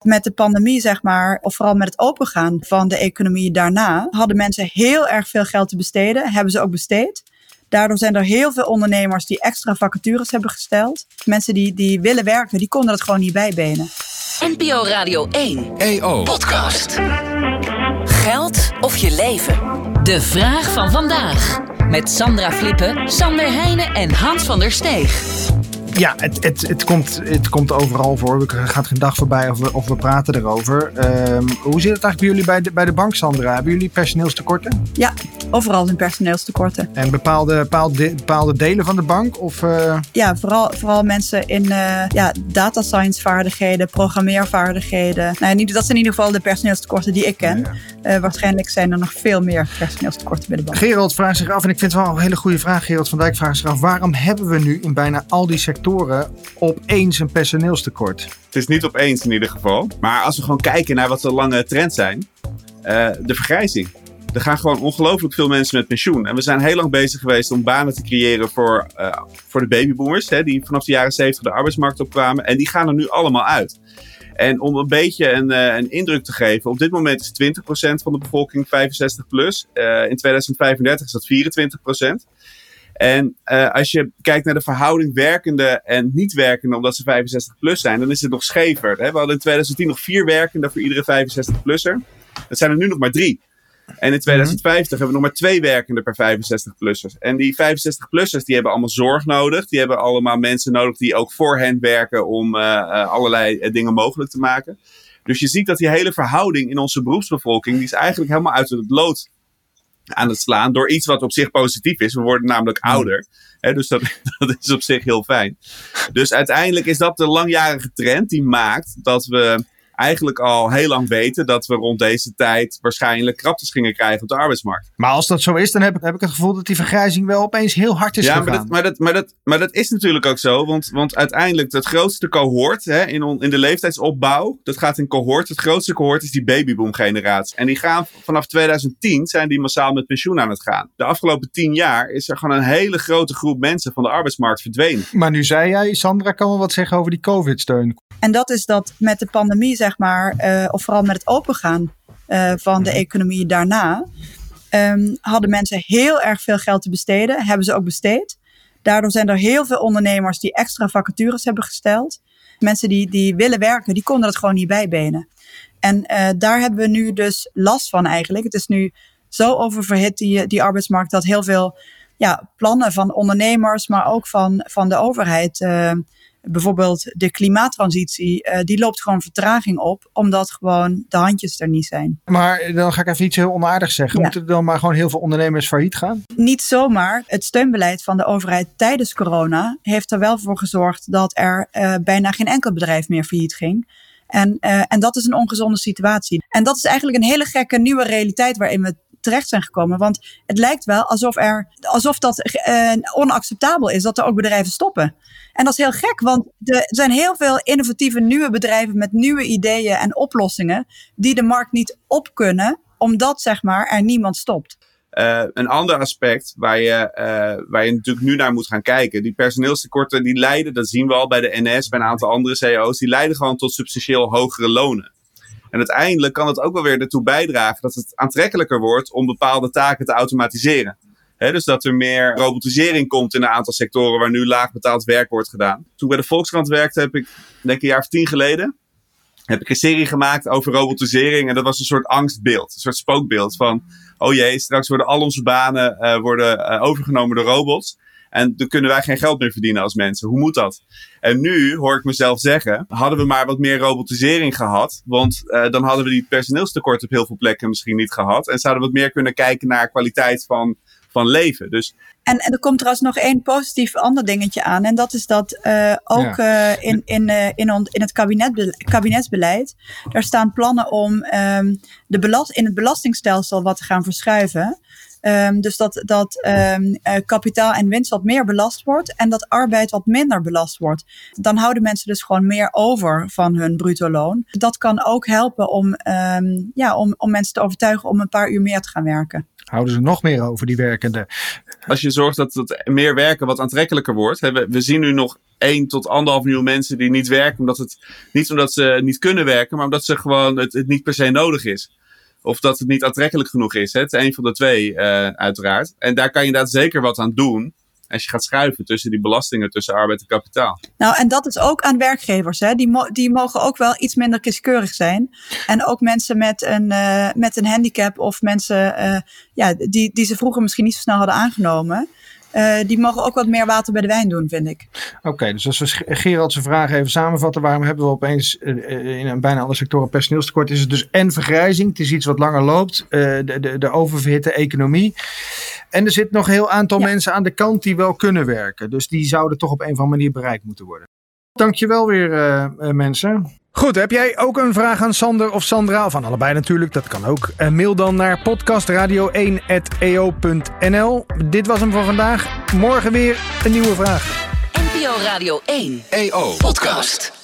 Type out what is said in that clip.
Met de pandemie, zeg maar, of vooral met het opengaan van de economie daarna, hadden mensen heel erg veel geld te besteden. Hebben ze ook besteed. Daardoor zijn er heel veel ondernemers die extra vacatures hebben gesteld. Mensen die, die willen werken, die konden het gewoon niet bijbenen. NPO Radio 1. EO. Podcast. Geld of je leven? De vraag van vandaag. Met Sandra Flippen, Sander Heijnen en Hans van der Steeg. Ja, het, het, het, komt, het komt overal voor. Er gaat geen dag voorbij of we, of we praten erover. Ehm, hoe zit het eigenlijk bij jullie bij de, bij de bank, Sandra? Hebben jullie personeelstekorten? Ja, overal zijn personeelstekorten. En bepaalde, bepaalde, bepaalde delen van de bank? Of, uh... Ja, vooral, vooral mensen in uh, ja, data science vaardigheden, programmeervaardigheden. Nou, niet, dat zijn in ieder geval de personeelstekorten die ik ken. Ja, ja. Uh, waarschijnlijk zijn er nog veel meer personeelstekorten bij de bank. Gerald vraagt zich af, en ik vind het wel een hele goede vraag, Gerald van Dijk vraagt zich af, waarom hebben we nu in bijna al die sectoren opeens een personeelstekort? Het is niet opeens in ieder geval. Maar als we gewoon kijken naar wat de lange trends zijn, uh, de vergrijzing. Er gaan gewoon ongelooflijk veel mensen met pensioen. En we zijn heel lang bezig geweest om banen te creëren voor, uh, voor de babyboomers, hè, die vanaf de jaren 70 de arbeidsmarkt opkwamen. En die gaan er nu allemaal uit. En om een beetje een, uh, een indruk te geven, op dit moment is 20% van de bevolking 65 plus. in 2035 is dat 24%. En als je kijkt naar de verhouding werkende en niet werkende, omdat ze 65 plus zijn, dan is het nog schever. We hadden in 2010 nog vier werkenden voor iedere 65 plusser. Dat zijn er nu nog maar drie. En in 2050 hebben we nog maar twee werkenden per 65-plussers. En die 65-plussers die hebben allemaal zorg nodig. Die hebben allemaal mensen nodig die ook voor hen werken om uh, uh, allerlei dingen mogelijk te maken. Dus je ziet dat die hele verhouding in onze beroepsbevolking, die is eigenlijk helemaal uit het lood aan het slaan door iets wat op zich positief is. We worden namelijk ouder. Hè, dus dat, dat is op zich heel fijn. Dus uiteindelijk is dat de langjarige trend die maakt dat we eigenlijk al heel lang weten dat we rond deze tijd waarschijnlijk kraptes gingen krijgen op de arbeidsmarkt. Maar als dat zo is, dan heb ik, heb ik het gevoel dat die vergrijzing wel opeens heel hard is ja, gegaan. Maar dat, maar, dat, maar, dat, maar dat is natuurlijk ook zo, want, want uiteindelijk het grootste cohort hè, in, on, in de leeftijdsopbouw, dat gaat in cohort. Het grootste cohort is die babyboom generatie. En die gaan vanaf 2010 zijn die massaal met pensioen aan het gaan. De afgelopen tien jaar is er gewoon een hele grote groep mensen van de arbeidsmarkt verdwenen. Maar nu zei jij, Sandra kan wel wat zeggen over die COVID-steun. En dat is dat met de pandemie, zeg maar, uh, of vooral met het opengaan uh, van de economie daarna, um, hadden mensen heel erg veel geld te besteden. Hebben ze ook besteed. Daardoor zijn er heel veel ondernemers die extra vacatures hebben gesteld. Mensen die, die willen werken, die konden het gewoon niet bijbenen. En uh, daar hebben we nu dus last van eigenlijk. Het is nu zo oververhit, die, die arbeidsmarkt, dat heel veel ja, plannen van ondernemers, maar ook van, van de overheid bijvoorbeeld de klimaattransitie, uh, die loopt gewoon vertraging op, omdat gewoon de handjes er niet zijn. Maar dan ga ik even iets heel onaardigs zeggen. Ja. Moeten er dan maar gewoon heel veel ondernemers failliet gaan? Niet zomaar. Het steunbeleid van de overheid tijdens corona heeft er wel voor gezorgd dat er uh, bijna geen enkel bedrijf meer failliet ging. En, uh, en dat is een ongezonde situatie. En dat is eigenlijk een hele gekke nieuwe realiteit waarin we terecht zijn gekomen. Want het lijkt wel alsof, er, alsof dat uh, onacceptabel is dat er ook bedrijven stoppen. En dat is heel gek, want er zijn heel veel innovatieve nieuwe bedrijven met nieuwe ideeën en oplossingen die de markt niet op kunnen, omdat zeg maar er niemand stopt. Uh, een ander aspect waar je, uh, waar je natuurlijk nu naar moet gaan kijken. Die personeelstekorten die leiden, dat zien we al bij de NS, bij een aantal andere CEO's, die leiden gewoon tot substantieel hogere lonen. En uiteindelijk kan het ook wel weer ertoe bijdragen dat het aantrekkelijker wordt om bepaalde taken te automatiseren. Dus dat er meer robotisering komt in een aantal sectoren waar nu laag betaald werk wordt gedaan. Toen ik bij de Volkskrant werkte, heb ik, denk ik een jaar of tien geleden, heb ik een serie gemaakt over robotisering. En dat was een soort angstbeeld, een soort spookbeeld van, oh jee, straks worden al onze banen uh, worden, uh, overgenomen door robots. En dan kunnen wij geen geld meer verdienen als mensen. Hoe moet dat? En nu hoor ik mezelf zeggen, hadden we maar wat meer robotisering gehad. Want uh, dan hadden we die personeelstekort op heel veel plekken misschien niet gehad. En zouden we wat meer kunnen kijken naar kwaliteit van, van leven. Dus en, en er komt trouwens nog één positief ander dingetje aan. En dat is dat uh, ook ja. uh, in, in, uh, in, on, in het kabinet, kabinetsbeleid. Daar staan plannen om um, de belast, in het belastingstelsel wat te gaan verschuiven. Ehm, dus dat, dat um, kapitaal en winst wat meer belast wordt en dat arbeid wat minder belast wordt. Dan houden mensen dus gewoon meer over van hun bruto loon. Dat kan ook helpen om, um, ja, om, om mensen te overtuigen om een paar uur meer te gaan werken. Houden ze nog meer over, die werkenden. Als je zorgt dat het meer werken wat aantrekkelijker wordt. we, we zien nu nog 1 tot 1,5 miljoen mensen die niet werken. Omdat het, niet omdat ze niet kunnen werken, maar omdat ze gewoon het, het niet per se nodig is. Of dat het niet aantrekkelijk genoeg is. Het is een van de twee, uh, uiteraard. En daar kan je inderdaad zeker wat aan doen. Als je gaat schuiven tussen die belastingen tussen arbeid en kapitaal. Nou, en dat is ook aan werkgevers. Hè? Die, die mogen ook wel iets minder kieskeurig zijn. En ook mensen met een, uh, met een handicap of mensen uh, ja, die, die ze vroeger misschien niet zo snel hadden aangenomen. Uh, die mogen ook wat meer water bij de wijn doen, vind ik. Oké, okay, dus als we Gerald zijn vraag even samenvatten, waarom hebben we opeens uh, in een bijna alle sectoren personeelstekort? Is het dus en vergrijzing, het is iets wat langer loopt, uh, de, de, de oververhitte economie. En er zit nog een heel aantal ja. mensen aan de kant die wel kunnen werken. Dus die zouden toch op een of andere manier bereikt moeten worden. Dankjewel weer, mensen. Goed, heb jij ook een vraag aan Sander of Sandra? Of aan allebei natuurlijk, dat kan ook. Uh, mail dan naar podcastradio1.eo.nl. Dit was hem voor vandaag. Morgen weer een nieuwe vraag. NPO Radio 1 EO Podcast.